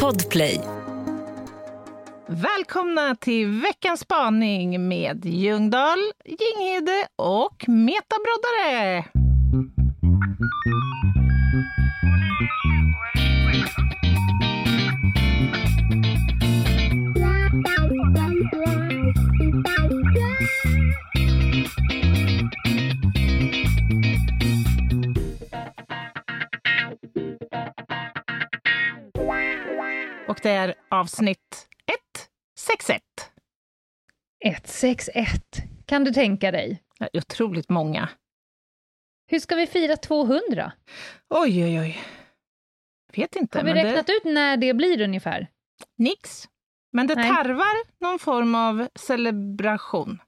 Podplay. Välkomna till veckans spaning med Ljungdahl, Ginghede och Metabroddare. Det är avsnitt 161. 161. Kan du tänka dig? Otroligt många. Hur ska vi fira 200? Oj, oj, oj. Vet inte. Har vi räknat det... ut när det blir ungefär? Nix. Men det Nej. tarvar någon form av celebration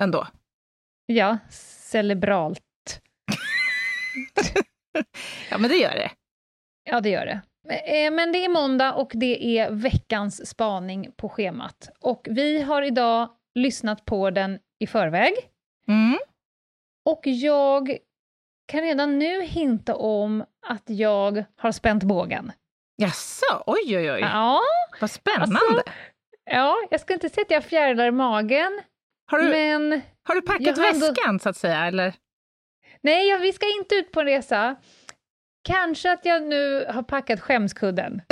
ändå. Ja, celebralt. Ja, men det gör det. Ja, det gör det. Eh, Men det är måndag och det är veckans spaning på schemat. Och vi har idag lyssnat på den i förväg. Mm. Och jag kan redan nu hinta om att jag har spänt bågen. Jaså, oj, oj, oj. Ja, Vad spännande. Alltså, ja jag ska inte säga att jag fjärilar i magen, har, du, men har du packat har ändå- väskan, så att säga? Eller? nej, jag- vi ska inte ut på en resa. Kanske att jag nu har packat skämskudden.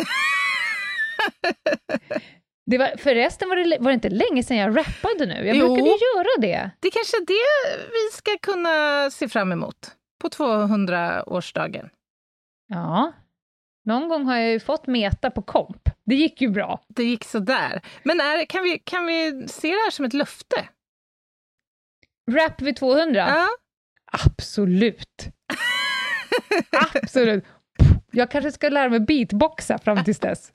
Det var, förresten var det, var det inte länge sedan jag rappade nu. Jag Jo. brukade ju göra det. Det är kanske är det vi ska kunna se fram emot på 200-årsdagen. Ja. Någon gång har jag ju fått meta på komp. Det gick ju bra. Det gick så där. Men är, kan, vi, kan vi se det här som ett löfte? Rap vid 200? Ja. Absolut. Absolut. Jag kanske ska lära mig beatboxa fram tills dess.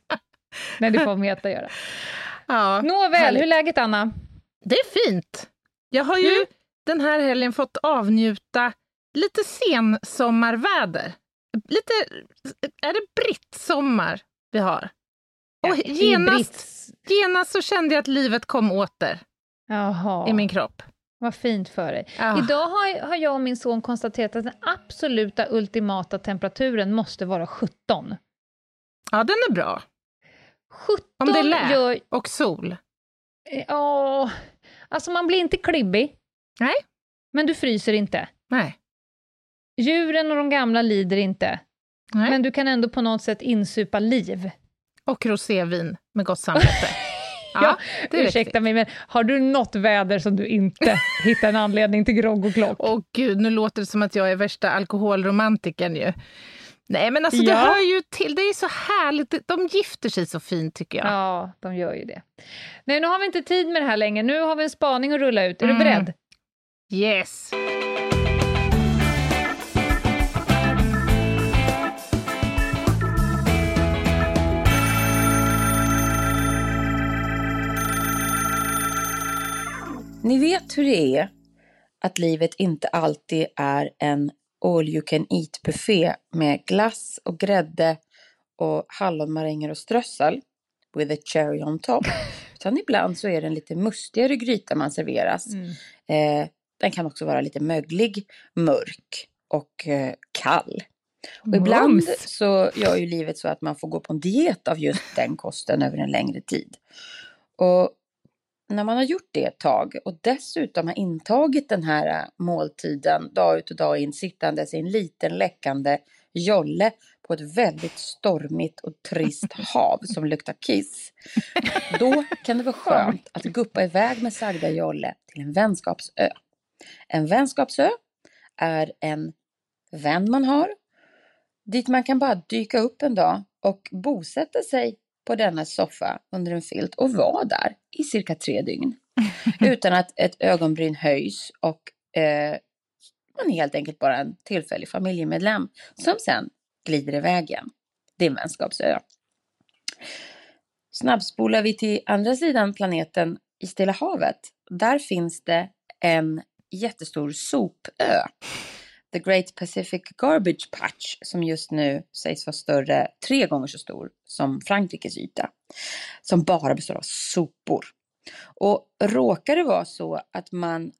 Nej, det får meta göra. ja. Nåväl, härligt. hur är läget Anna? Det är fint. Jag har ju Mm. den här helgen fått avnjuta lite sensommarväder. Lite, är det brittsommar vi har? Och genast, genast så kände jag att livet kom åter Jaha, i min kropp. Vad fint för dig. Ja. Idag har, har jag och min son konstaterat att den absoluta ultimata temperaturen måste vara 17. Ja, den är bra. 17 Om det är lä. gör... Och sol. Ja, alltså man blir inte klibbig. Nej. Men du fryser inte. Nej. Djuren och de gamla lider inte. Nej. Men du kan ändå på något sätt insupa liv. Och rosévin med gott samvete. Ja, det Ursäkta mig, men har du något väder som du inte hittar en anledning till grogg och klock? Åh gud, nu låter det som att jag är värsta alkoholromantikern ju. Nej, men alltså det Ja. hör ju till. Det är så härligt. De gifter sig så fint tycker jag. Ja, de gör ju det. Nej, nu har vi inte tid med det här längre. Nu har vi en spaning att rulla ut. Är Mm. du beredd? Yes. Ni vet hur det är att livet inte alltid är en all you can eat buffé med glass och grädde och hallonmaränger och strössel with a cherry on top. Utan ibland så är det en lite mustigare gryta man serveras. Eh, den kan också vara lite möglig, mörk och eh, kall. Och ibland Mums. så gör ju livet så att man får gå på en diet av just den kosten över en längre tid. Och när man har gjort det ett tag och dessutom har intagit den här äh, måltiden dag ut och dag in sittandes i en liten läckande jolle på ett väldigt stormigt och trist hav som luktar kiss. Då kan det vara skönt att guppa iväg med sagda jolle till en vänskapsö. En vänskapsö är en vän man har dit man kan bara dyka upp en dag och bosätta sig på denna soffa under en filt och vara där i cirka tre dygn. Utan att ett ögonbryn höjs och eh, man är helt enkelt bara en tillfällig familjemedlem som sen glider iväg igen. Det är en vänskapsö. Snabbspolar vi till andra sidan planeten i Stilla havet. Där finns det en jättestor sopö. The Great Pacific Garbage Patch som just nu sägs vara större, tre gånger så stor som Frankrikes yta. Som bara består av sopor. Och råkar det vara så att man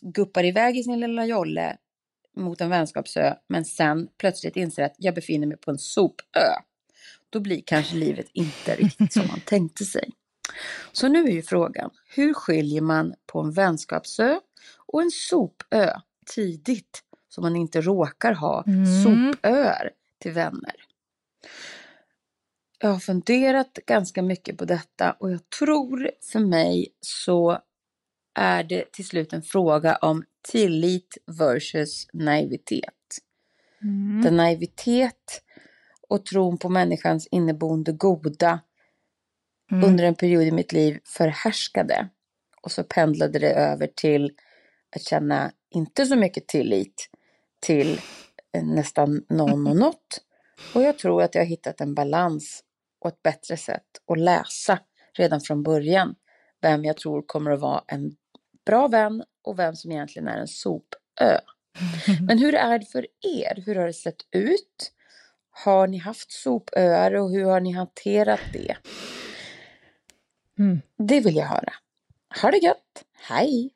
guppar iväg i sin lilla jolle mot en vänskapsö men sen plötsligt inser att jag befinner mig på en sopö. då blir kanske livet inte riktigt som man tänkte sig. Så nu är ju frågan, hur skiljer man på en vänskapsö och en sopö tidigt så man inte råkar ha Mm. sopöar till vänner? Jag har funderat ganska mycket på detta och jag tror för mig så är det till slut en fråga om tillit versus naivitet. Mm. Där naivitet och tron på människans inneboende goda Mm. under en period i mitt liv förhärskade. Och så pendlade det över till att känna inte så mycket tillit till eh, nästan någon och något. Och jag tror att jag har hittat en balans och ett bättre sätt att läsa redan från början vem jag tror kommer att vara en bra vän och vem som egentligen är en sopö. Men hur är det för er? Hur har det sett ut? Har ni haft sopöar och hur har ni hanterat det? Mm. Det vill jag höra. Ha det gött! Hej!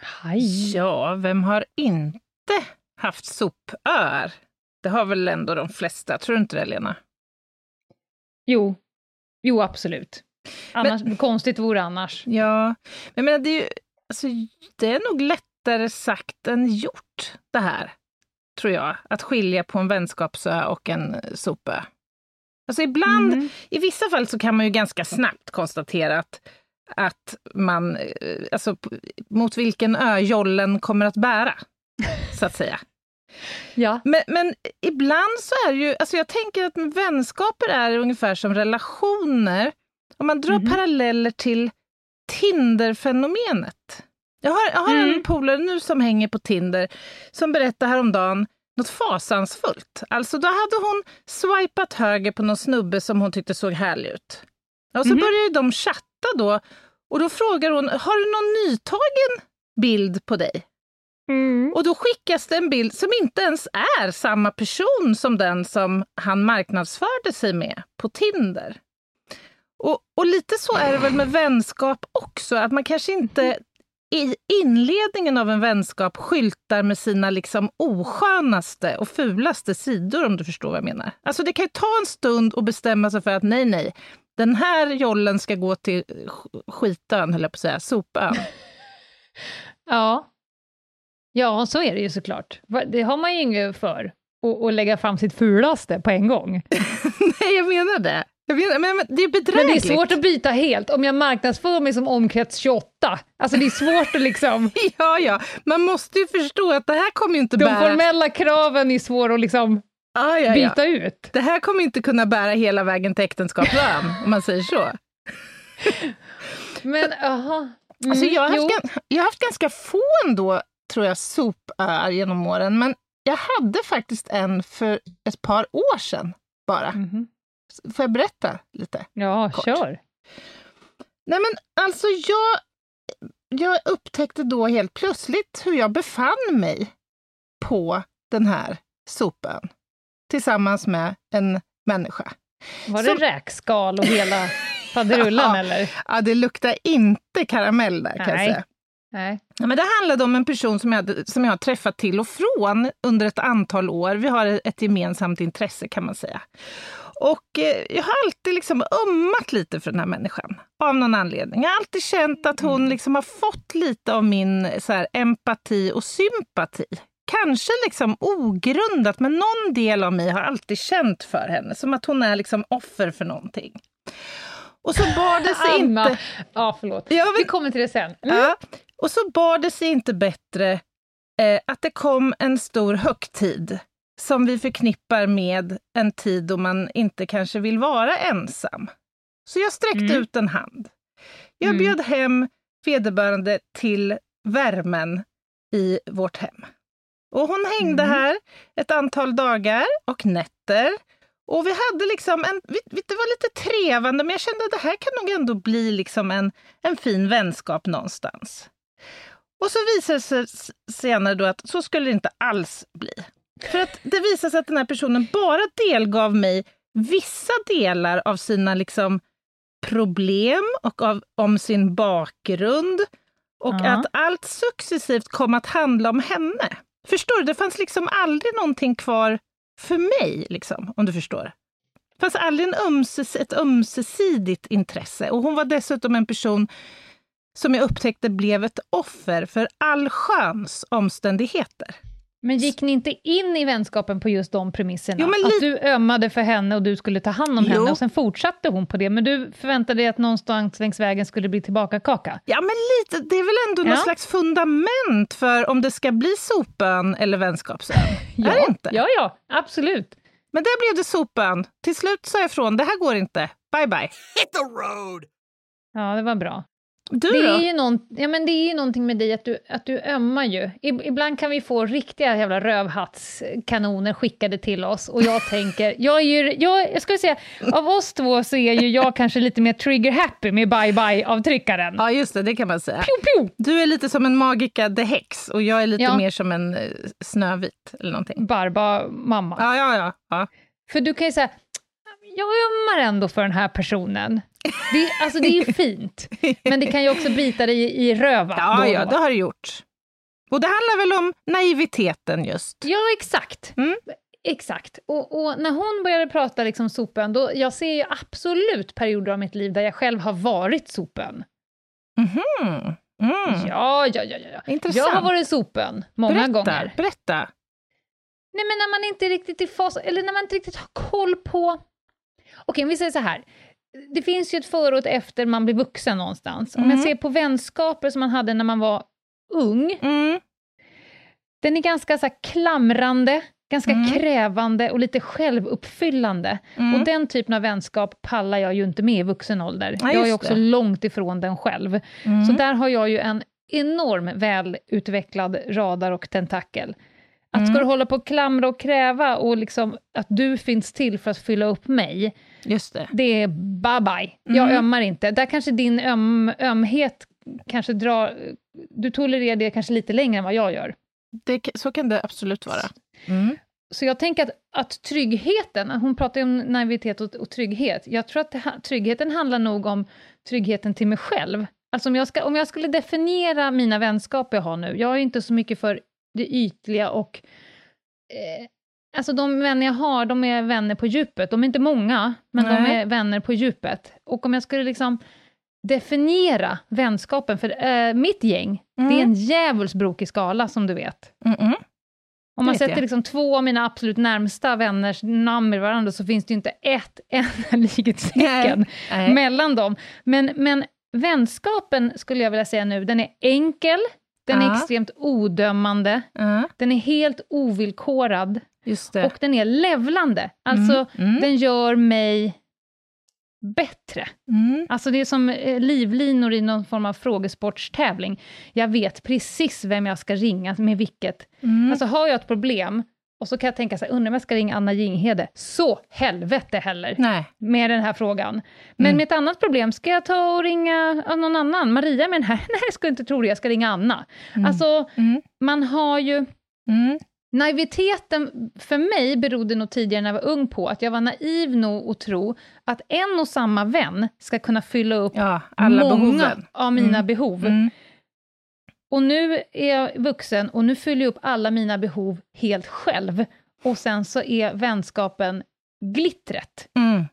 Hej. Ja, vem har inte haft sopöar? Det har väl ändå de flesta, tror du inte det Lena? Jo. jo, absolut. Annars, Konstigt vore annars. Ja, men menar, det är ju, alltså, det är nog lättare sagt än gjort det här, tror jag. Att skilja på en vänskapsö och en sopö. Alltså ibland, Mm. i vissa fall så kan man ju ganska snabbt konstatera att, att man, eh, alltså mot vilken ö jollen kommer att bära, så att säga. Ja. Men, men ibland så är det ju, alltså jag tänker att vänskaper är ungefär som relationer. Om man drar Mhm. paralleller till Tinder-fenomenet. Jag har, jag har en Mm. polare nu som hänger på Tinder som berättade häromdagen något fasansfullt. Alltså då hade hon swipat höger på någon snubbe som hon tyckte såg härlig ut. Och så Mhm. började de chatta då och då frågar hon, har du någon nytagen bild på dig? Mm. Och då skickas det en bild som inte ens är samma person som den som han marknadsförde sig med på Tinder. Och, och lite så är det väl med vänskap också, att man kanske inte i inledningen av en vänskap skyltar med sina liksom oskönaste och fulaste sidor, om du förstår vad jag menar. Alltså det kan ju ta en stund att bestämma sig för att nej, nej, den här jollen ska gå till sk- skitön, höll jag på att säga, sopön. Ja. Ja, så är det ju såklart. Det har man ju inget för, att- lägga fram sitt fulaste på en gång. nej, jag menar det. Jag menar, men, men det är Men bedrägligt. det är svårt att byta helt. Om jag marknadsför mig som omkrets 28, alltså det är svårt att liksom... Ja, ja, man måste ju förstå att det här kommer ju inte De bära... formella kraven är svåra att liksom Ja, ja, ja. byta ut. Det här kommer inte kunna bära hela vägen till äktenskapsön, om man säger så. Men, jaha. Mm, Alltså jag, har haft, gan- jag har haft ganska få ändå, tror jag, sopöar genom åren, men jag hade faktiskt en för ett par år sedan bara. Mhm. Får jag berätta lite? Ja, Kort. kör. Nej men alltså jag, jag upptäckte då helt plötsligt hur jag befann mig på den här sopön tillsammans med en människa. Var Som- det räkskal och hela faderullan Ja. eller? Ja, det luktar inte karamell där kan jag Nej. säga. Nej. Ja, men det handlade om en person som jag, som jag har träffat till och från under ett antal år. Vi har ett gemensamt intresse kan man säga. Och eh, jag har alltid liksom ömmat lite för den här människan av någon anledning. Jag har alltid känt att hon liksom har fått lite av min så här, empati och sympati. Kanske liksom ogrundat, men någon del av mig har alltid känt för henne. Som att hon är liksom offer för någonting. Och så bar det sig Anna. inte... Ja, förlåt. Ja, men- Vi kommer till det sen. Mm. Ja. Och så bar det sig inte bättre eh, att det kom en stor högtid som vi förknippar med en tid då man inte kanske vill vara ensam. Så jag sträckte Mm. ut en hand. Jag Mm. bjöd hem vederbörande till värmen i vårt hem. Och hon hängde Mm. här ett antal dagar och nätter. Och vi hade liksom en, det var lite trevande, men jag kände att det här kan nog ändå bli liksom en, en fin vänskap någonstans. Och så visade det sig senare då att så skulle det inte alls bli. För att det visade sig att den här personen bara delgav mig vissa delar av sina liksom problem och av, om sin bakgrund. Och Ja. att allt successivt kom att handla om henne. Förstår du? Det fanns liksom aldrig någonting kvar för mig, liksom, om du förstår. fanns aldrig en ömses, ett ömsesidigt intresse. Och hon var dessutom en person som jag upptäckte blev ett offer för allsköns omständigheter. Men gick ni inte in i vänskapen på just de premisserna? Jo, att du ömmade för henne och du skulle ta hand om Jo. henne och sen fortsatte hon på det, men du förväntade dig att någonstans längs vägen skulle bli tillbaka kaka. Ja, men lite, det är väl ändå Ja. något slags fundament för om det ska bli sopön eller vänskapsön? Är det inte? Ja, ja, absolut. Men där blev det sopön. Till slut sa jag ifrån, det här går inte. Bye bye. Hit the road! Ja, det var bra. Du Det då? är, ju någon, ja, men det är ju någonting med dig att du, att du ömmar ju. Ib- Ibland kan vi få riktiga jävla rövhattskanoner skickade till oss och jag tänker, jag är ju, jag, jag skulle säga, av oss två så är ju jag kanske lite mer trigger-happy med bye-bye-avtryckaren. Ja, just det, det kan man säga. Pew, pew! Du är lite som en Magika the Hex och jag är lite Ja. mer som en eh, Snövit eller någonting. Barba-mamma. Ja, ja, ja. ja. För du kan ju säga, jag ömmar ändå för den här personen. Det, alltså det är ju fint, men det kan ju också bita dig i, i röva. då Ja, ja, då. det har det gjort. Och det handlar väl om naiviteten just. Ja, exakt. Mm. Exakt. Och, och när hon började prata liksom sopön, då, jag ser ju absolut perioder av mitt liv där jag själv har varit sopön. Mhm. Mm. Ja, ja, ja, ja. Intressant. Jag har varit sopön många berätta, gånger. Berätta. Nej, men när man inte riktigt är fas, eller när man inte riktigt har koll på... Okej, om vi säger så här. Det finns ju ett före och ett efter man blir vuxen någonstans. Om jag Mm. ser på vänskaper som man hade när man var ung, Mm. den är ganska så här klamrande, ganska Mm. krävande och lite självuppfyllande. Mm. Och den typen av vänskap pallar jag ju inte med i vuxen ålder. Ja, jag är också det. långt ifrån den själv. Mm. Så där har jag ju en enorm välutvecklad radar och tentakel. Att Mm. ska du hålla på och klamra och kräva och liksom att du finns till för att fylla upp mig, Just det. det är bye bye. Jag Mm. ömmar inte. Där kanske din öm, ömhet kanske drar... Du tolererar det kanske lite längre än vad jag gör. det. Så kan det absolut vara. Mm. Så jag tänker att, att tryggheten, hon pratar ju om naivitet och, och trygghet, jag tror att det, tryggheten handlar nog om tryggheten till mig själv. Alltså om jag, ska, om jag skulle definiera mina vänskaper jag har nu, jag är inte så mycket för det ytliga och... Eh, alltså de vänner jag har, de är vänner på djupet. De är inte många, men de Nej. är vänner på djupet. Och om jag skulle liksom definiera vänskapen, för eh, mitt gäng, det är Mm. en djävulsbrokig skala som du vet. Mm -mm. Om man sätter jag. liksom två av mina absolut närmsta vänners namn med varandra så finns det ju inte ett enda likhetstecken mellan dem. Men, men vänskapen skulle jag vilja säga nu, den är enkel, den är Ja. extremt odömande, Ja, den är helt ovillkorad. Och den är levlande. Alltså, Mm, mm. den gör mig bättre. Mm. Alltså det är som eh, livlinor i någon form av frågesportstävling. Jag vet precis vem jag ska ringa med vilket. Mm. Alltså har jag ett problem, och så kan jag tänka så här, undrar om jag ska ringa Anna Jinghede. Så helvete heller, Nej. med den här frågan. Men Mm. med ett annat problem, ska jag ta och ringa någon annan? Maria med den här? Nej, jag ska inte tro det, jag ska ringa Anna. Mm. Alltså, Mm. man har ju... Mm. Naiviteten för mig berodde nog tidigare när jag var ung på att jag var naiv nog att tro att en och samma vän ska kunna fylla upp Ja, alla många behoven. av mina Mm. behov. Mm. Och nu är jag vuxen och nu fyller jag upp alla mina behov helt själv. Och sen så är vänskapen glittret. Mm.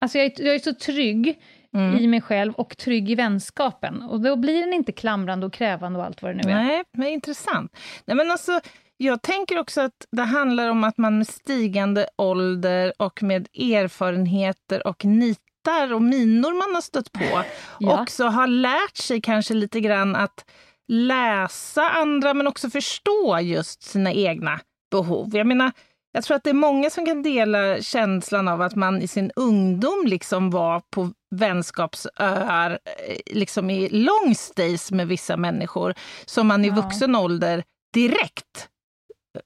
Alltså jag är, jag är så trygg Mm. i mig själv och trygg i vänskapen. Och då blir den inte klamrande och krävande och allt vad det nu är. Nej, men intressant. Nej, men alltså, jag tänker också att det handlar om att man med stigande ålder och med erfarenheter och nitar och minor man har stött på Ja. också har lärt sig kanske lite grann att läsa andra men också förstå just sina egna behov. Jag menar, jag tror att det är många som kan dela känslan av att man i sin ungdom liksom var på vänskapsöar eh, liksom i long stays med vissa människor som man i Ja. vuxen ålder direkt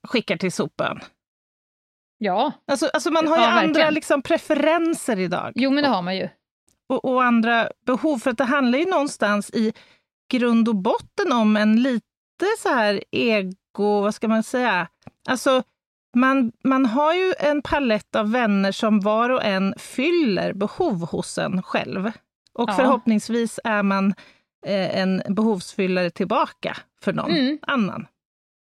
skickar till sopen. Ja, Alltså, alltså man har ju Ja, andra liksom preferenser idag jo men det har man ju. och, och andra behov. För att det handlar ju någonstans i grund och botten om en lite så här ego, vad ska man säga? Alltså, man, man har ju en palett av vänner som var och en fyller behov hos en själv. Och Ja. förhoppningsvis är man eh, en behovsfyllare tillbaka för någon Mm. annan.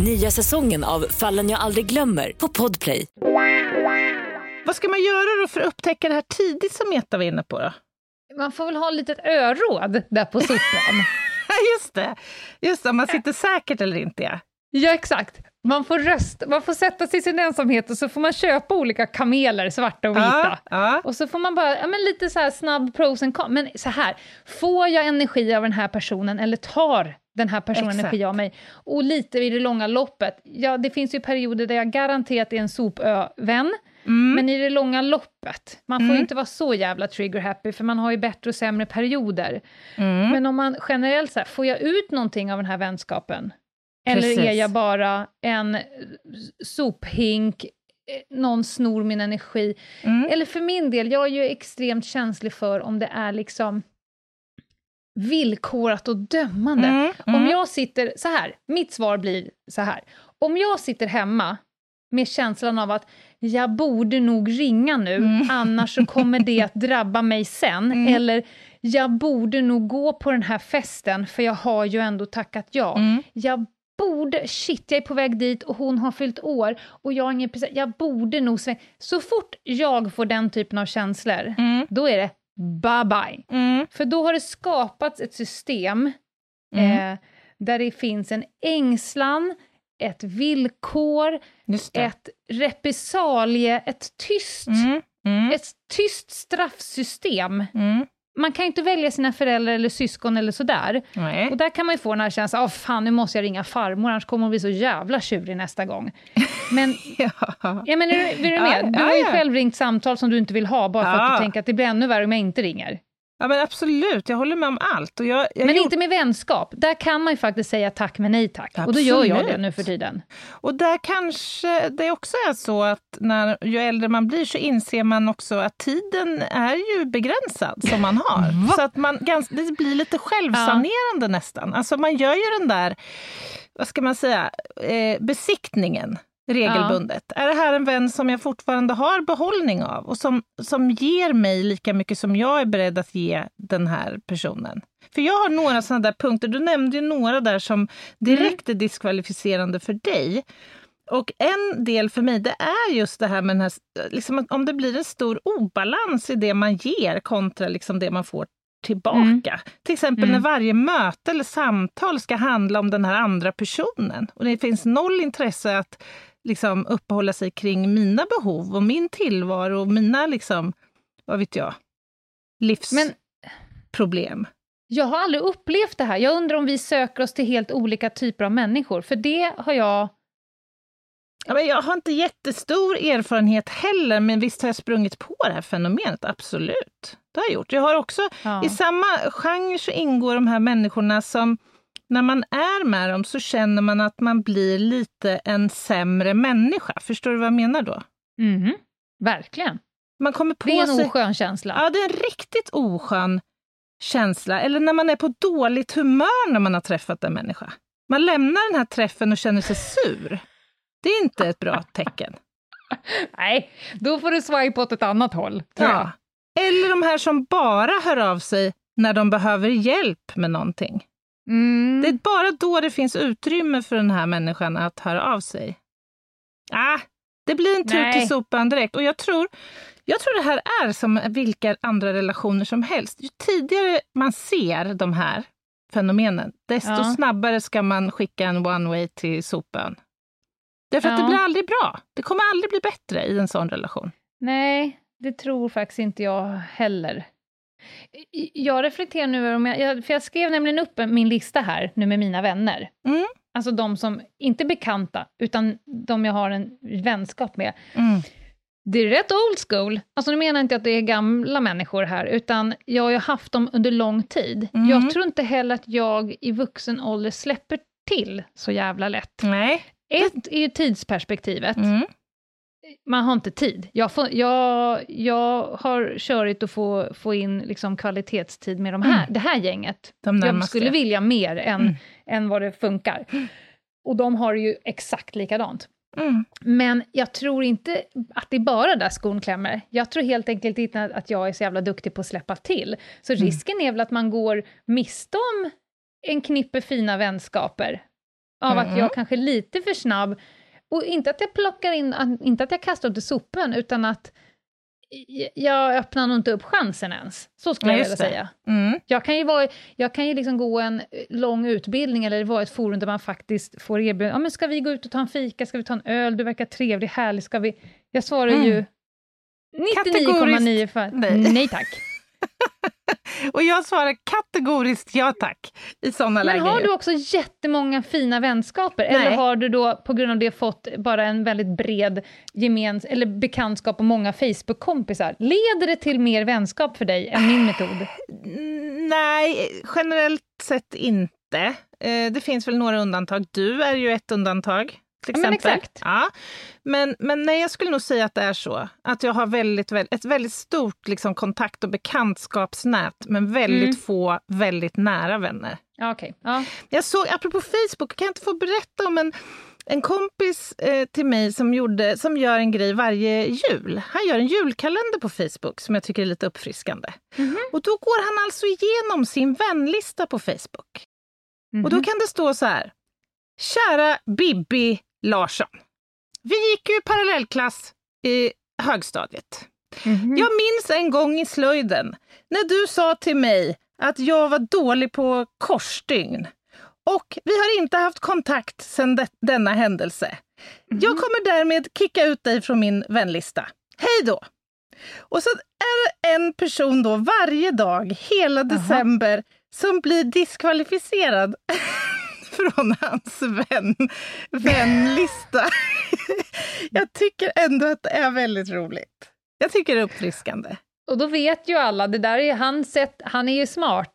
Nya säsongen av Fallen jag aldrig glömmer på Podplay. Vad ska man göra då för att upptäcka det här tidigt som Meta var inne på? Då? Man får väl ha ett litet öråd där på sopan. Just det, just det, om man sitter säkert eller inte. Ja, ja exakt. Man får, röst, man får sätta sig i sin ensamhet och så får man köpa olika kameler, svarta och vita. Ja, ja. Och så får man bara, ja, men lite så här snabb pros and cons. Men så här, får jag energi av den här personen eller tar den här personen Exakt. energi av mig? Och lite i det långa loppet, ja det finns ju perioder där jag garanterat är en sopövän, Mm. men i det långa loppet, man får Mm. ju inte vara så jävla trigger-happy, för man har ju bättre och sämre perioder. Mm. Men om man generellt så här, får jag ut någonting av den här vänskapen? Eller Precis. är jag bara en sophink, eh, någon snor min energi? Mm. Eller för min del, jag är ju extremt känslig för om det är liksom villkorat och dömande. Mm. Om Mm. jag sitter, så här, mitt svar blir så här. Om jag sitter hemma med känslan av att jag borde nog ringa nu, Mm. annars så kommer det att drabba mig sen. Mm. Eller jag borde nog gå på den här festen, för jag har ju ändå tackat ja. Mm. Jag borde, shit, jag är på väg dit och hon har fyllt år och jag har ingen present. Jag borde nog svänga. Så fort jag får den typen av känslor, Mm. då är det bye bye. Mm. För då har det skapats ett system Mm. eh, där det finns en ängslan, ett villkor, ett repressalie, ett tyst, Mm. Mm. ett tyst straffsystem. Man kan ju inte välja sina föräldrar eller syskon eller sådär. Nej. Och där kan man ju få den här känslan, åh fan nu måste jag ringa farmor, annars kommer hon bli så jävla tjurig nästa gång. Men, Ja. ja, men är, du- är du Ja, med? Du ja, har ju ja. själv ringt samtal som du inte vill ha, bara för att du tänker att det blir ännu värre om jag inte ringer. Ja, men absolut. Jag håller med om allt. Och jag, jag Men gjorde- inte med vänskap. Där kan man ju faktiskt säga tack men nej tack. Och då gör jag det Absolut. nu för tiden. Och där kanske det också är så att när, ju äldre man blir så inser man också att tiden är ju begränsad som man har. Så att man gans, det blir lite självsanerande nästan. Alltså man gör ju den där, vad ska man säga, eh, besiktningen regelbundet. Är det här en vän som jag fortfarande har behållning av och som, som ger mig lika mycket som jag är beredd att ge den här personen? För jag har några sådana där punkter, du nämnde ju några där som direkt är diskvalificerande för dig. Och en del för mig, det är just det här med den här, liksom om det blir en stor obalans i det man ger kontra liksom det man får tillbaka. Till exempel Mm. när varje möte eller samtal ska handla om den här andra personen. Och det finns noll intresse att liksom uppehålla sig kring mina behov och min tillvaro och mina, liksom, vad vet jag, livsproblem. Men jag har aldrig upplevt det här. Jag undrar om vi söker oss till helt olika typer av människor. För det har jag... Ja, men jag har inte jättestor erfarenhet heller, men visst har jag sprungit på det här fenomenet, absolut. Det har jag gjort. Jag har också, Ja. i samma genre så ingår de här människorna som, när man är med dem så känner man att man blir lite en sämre människa. Förstår du vad jag menar då? Mhm. Verkligen. Man kommer på Det är en sig... oskön känsla. Ja, det är en riktigt oskön känsla. Eller när man är på dåligt humör när man har träffat en människa. Man lämnar den här träffen och känner sig sur. Det är inte ett bra tecken. Nej, då får du swipa åt ett annat håll. Ja. Eller de här som bara hör av sig när de behöver hjälp med någonting. Mm. Det är bara då det finns utrymme för den här människan att höra av sig. Ah, det blir en tur till sopan direkt. Och jag tror, jag tror det här är som vilka andra relationer som helst. Ju tidigare man ser de här fenomenen, desto Ja. snabbare ska man skicka en one way till sopan. Därför att Ja. det blir aldrig bra. Det kommer aldrig bli bättre i en sån relation. Nej, det tror faktiskt inte jag heller. Jag reflekterar nu över om jag, för jag skrev nämligen upp min lista här nu med mina vänner. Mm. Alltså de som, inte bekanta, utan de jag har en vänskap med. Mm. Det är rätt old school. Alltså nu menar jag inte att det är gamla människor här, utan jag har ju haft dem under lång tid. Mm. Jag tror inte heller att jag i vuxen ålder släpper till så jävla lätt. Nej. Ett är ju tidsperspektivet. Mm. Man har inte tid. Jag, får, jag, jag har körigt att få, få in liksom kvalitetstid med de här, det här gänget. De Jag skulle vilja mer än, Mm. än vad det funkar. Och de har det ju exakt likadant. Mm. Men jag tror inte att det är bara där skon klämmer. Jag tror helt enkelt inte att jag är så jävla duktig på att släppa till. Så Mm. risken är väl att man går miste om en knippe fina vänskaper. Av att Mm. jag kanske är lite för snabb. Och inte att jag plockar in, inte att jag kastar upp i sopen, utan att jag öppnar nog inte upp chansen ens. Så skulle Ja, jag vilja säga. Mm. Jag kan ju, vara, jag kan ju liksom gå en eh, lång utbildning eller vara ett forum där man faktiskt får erbjudande. Ja, men ska vi gå ut och ta en fika? Ska vi ta en öl? Du verkar trevlig, härlig. Ska vi... Jag svarar Mm. ju 99,9 för nej. nej tack. Och jag svarar kategoriskt ja tack i sådana Men lägen. har du också jättemånga fina vänskaper? Nej. Eller har du då på grund av det fått bara en väldigt bred gemens eller bekantskap och många Facebook-kompisar? Leder det till mer vänskap för dig än min metod? Nej, generellt sett inte. Eh, Det finns väl några undantag. Du är ju ett undantag. Till Ja, men exempel. exakt. Ja. Men, men nej, jag skulle nog säga att det är så. Att jag har väldigt, väldigt, ett väldigt stort liksom, kontakt och bekantskapsnät, men väldigt Mm. få väldigt nära vänner. Ja, okej. Ja. Jag såg, apropå Facebook, kan jag inte få berätta om en, en kompis eh, till mig som, gjorde, som gör en grej varje jul. Han gör en julkalender på Facebook som jag tycker är lite uppfriskande. Och då går han alltså igenom sin vänlista på Facebook. Och då Mhm. kan det stå så här. Kära Bibi Larsson. Vi gick ju parallellklass i högstadiet. Mhm. Jag minns en gång i slöjden när du sa till mig att jag var dålig på korsstygn. Och vi har inte haft kontakt sedan de- denna händelse. Jag kommer därmed kicka ut dig från min vänlista. Hej då! Och så är det en person då varje dag hela december som blir diskvalificerad från hans vän, vänlista. Jag tycker ändå att det är väldigt roligt. Jag tycker det är uppfriskande. Och då vet ju alla, det där är hans sätt, han är ju smart.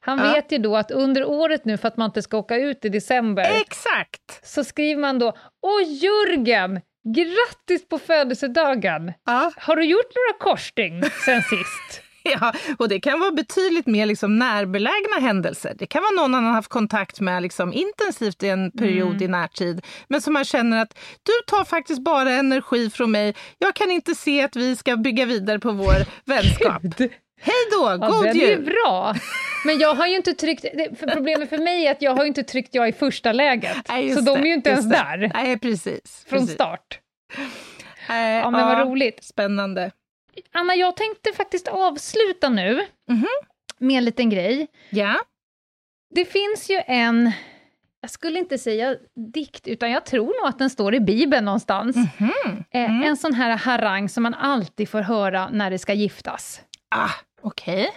Han Ja. vet ju då att under året nu, för att man inte ska åka ut i december, Exakt! så skriver man då Åh Jörgen, grattis på födelsedagen! Ja, Har du gjort några korsstygn sen sist? ja, och det kan vara betydligt mer liksom närbelägna händelser. Det kan vara någon han har haft kontakt med liksom intensivt i en period i närtid, men som man känner att du tar faktiskt bara energi från mig. Jag kan inte se att vi ska bygga vidare på vår vänskap. Hej då, Ja, god den är ju jul! bra. Men jag har ju inte tryckt, det, för problemet för mig är att jag har ju inte tryckt jag i första läget. Nej, så de är det, ju inte ens det. där Nej, precis. från precis. start. Eh, Ja, men vad roligt. Spännande. Anna, jag tänkte faktiskt avsluta nu Mhm. med en liten grej. Ja. Det finns ju en, jag skulle inte säga dikt, utan jag tror nog att den står i Bibeln någonstans. Mhm. Eh, En sån här harang som man alltid får höra när det ska giftas. Ah, okej.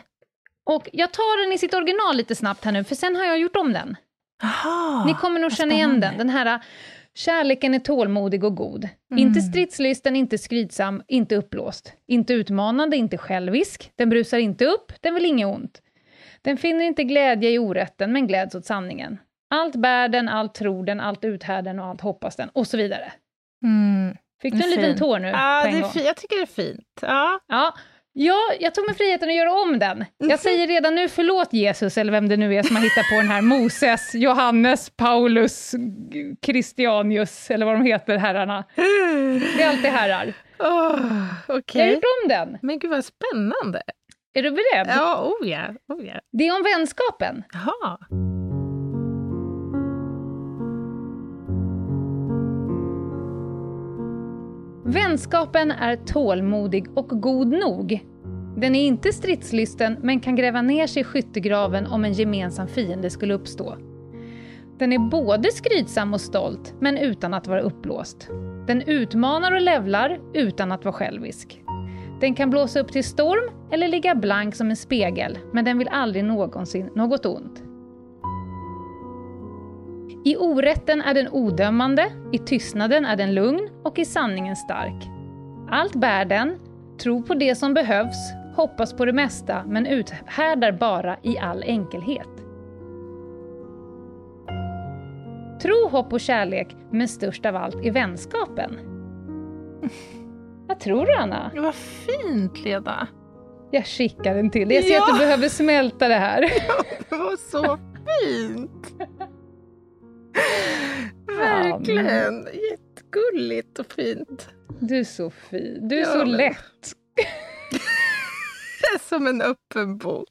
Och jag tar den i sitt original lite snabbt här nu, för sen har jag gjort om den. Jaha, Ni kommer nog känna igen den. Den här Kärleken är tålmodig och god. Mm. Inte stridslysten, inte skrytsam, inte uppblåst. Inte utmanande, inte självisk. Den brusar inte upp, den vill inget ont. Den finner inte glädje i orätten, men gläds åt sanningen. Allt bär den, allt tror den, allt uthär den och allt hoppas den, och så vidare. Mm. Fick du en Fin. liten tår nu Ja, det är jag tycker det är fint. Ja. Ja, ja, jag tog mig friheten att göra om den. Jag säger redan nu förlåt Jesus, eller vem det nu är som har hittat på den här Moses, Johannes, Paulus, Christianius, eller vad de heter, herrarna. Det är alltid herrar. Oh, Jag har gjort om den. Men gud vad spännande. Är du beredd? Ja, oh ja. Oh ja. Det är om vänskapen. Jaha. Vänskapen är tålmodig och god nog. Den är inte stridslysten, men kan gräva ner sig i skyttegraven om en gemensam fiende skulle uppstå. Den är både skrytsam och stolt, men utan att vara uppblåst. Den utmanar och levlar utan att vara självisk. Den kan blåsa upp till storm eller ligga blank som en spegel, men den vill aldrig någonsin något ont. I orätten är den odömande, i tystnaden är den lugn och i sanningen stark. Allt bär den, tror på det som behövs, hoppas på det mesta men uthärdar bara i all enkelhet. Tro, hopp och kärlek, men störst av allt är vänskapen. Vad tror du, Anna? Vad fint, Leda. Jag skickar den till dig. Jag ser Ja. att du behöver smälta det här. Det var så fint. Verkligen. Jättegulligt och fint. Du är så fin. Du är Ja, så men- lätt. Som en öppen bok.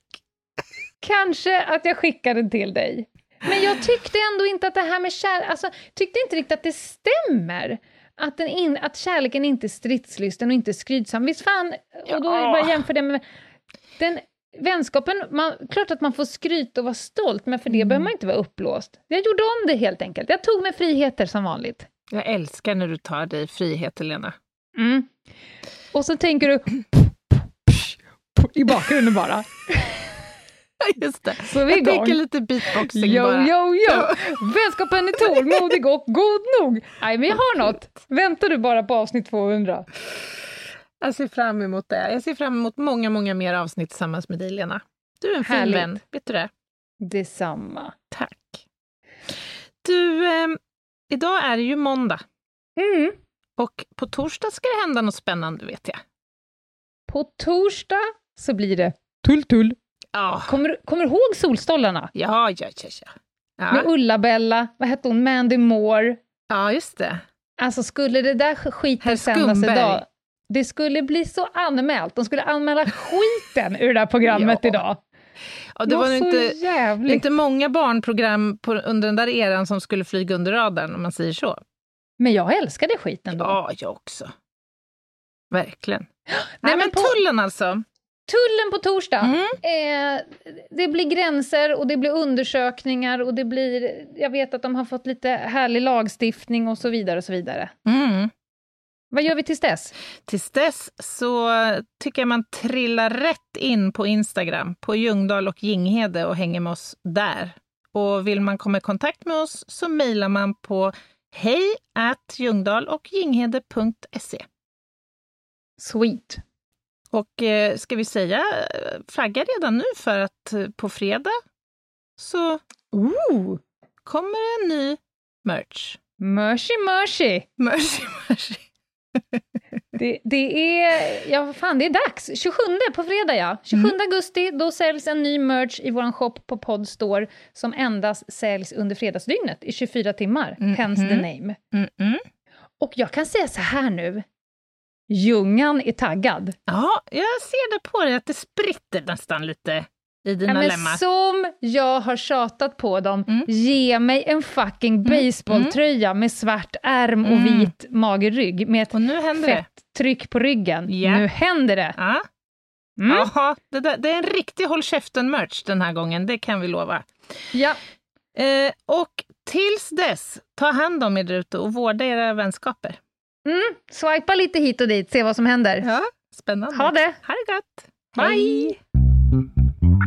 Kanske att jag skickar den till dig. Men jag tyckte ändå inte att det här med kärlek, alltså tyckte inte riktigt att det stämmer. Att, den in, att kärleken inte är stridslysten och inte skrytsam. Visst fan, och då är det bara att jämföra det med den vänskapen, man, klart att man får skryta och vara stolt, men för det behöver man inte vara uppblåst. Jag gjorde om det helt enkelt. Jag tog mig friheter som vanligt. Jag älskar när du tar dig frihet, Helena. Mm. Och så tänker du i bakgrunden bara. Just det. Så är vi Jag igång. tänker lite beatboxing Jo, bara. jo, jo! Vänskapen är tålmodig och god nog. Nej, men jag har något. Väntar du bara på avsnitt 200? Jag ser fram emot det. Jag ser fram emot många, många mer avsnitt tillsammans med dig, Lena. Du är en fin Härligt. vän. Vet du det? Detsamma. Tack. Du, eh, idag är det ju måndag Mm. och på torsdag ska det hända något spännande, vet jag. På torsdag så blir det tull-tull. Ja, Kommer, kommer du ihåg Solstolarna? ja, ja, ja. ja. Med Ja, Ulla-Bella, vad hette hon, Mandy Moore. ja just det. Alltså skulle det där skiten sändas idag, det skulle bli så anmält. De skulle anmäla skiten ur det här programmet Ja. idag. Ja, det var så nog inte, det jävligt. inte många barnprogram på, under den där eran som skulle flyga under radarn, om man säger så. Men jag älskade skiten då. Ja, jag också. Verkligen. Nej, Nej, men men på- tullen alltså. Tullen på torsdag. Mm. Eh, det blir gränser och det blir undersökningar och det blir... Jag vet att de har fått lite härlig lagstiftning och så vidare och så vidare. Mm. Vad gör vi tills dess? Tills dess så tycker jag man trillar rätt in på Instagram, på Ljungdahl och Ginghede och hänger med oss där. Och vill man komma i kontakt med oss så mejlar man på hej och ginghede.se. Sweet. Och eh, ska vi säga eh, flagga redan nu för att eh, på fredag så Ooh. kommer en ny merch. Mercy, mercy. Mercy, mercy. Det, det är... Ja, fan, det är dags. 27 på fredag, ja. 27 augusti, då säljs en ny merch i vår shop på Podstore som endast säljs under fredagsdygnet i 24 timmar. Mhm. Hence the name. Mm-mm. Och jag kan säga så här nu. Ljungan är taggad. Ja, jag ser det på dig att det spritter nästan lite i dina Ja, men lemmar. som jag har tjatat på dem, Mm. ge mig en fucking baseballtröja med svart ärm och Mm. vit magerrygg med ett Och nu händer det. fett tryck på ryggen. Ja. Nu händer det! Ja. Mm. Jaha, det, där, det är en riktig håll käften-merch den här gången, det kan vi lova. Ja. Eh, och tills dess, ta hand om er ute och vårda era vänskaper. Mm. Swipa lite hit och dit, se vad som händer. Ja, spännande. Ha det! Ha det gott! Bye. Hej! Ett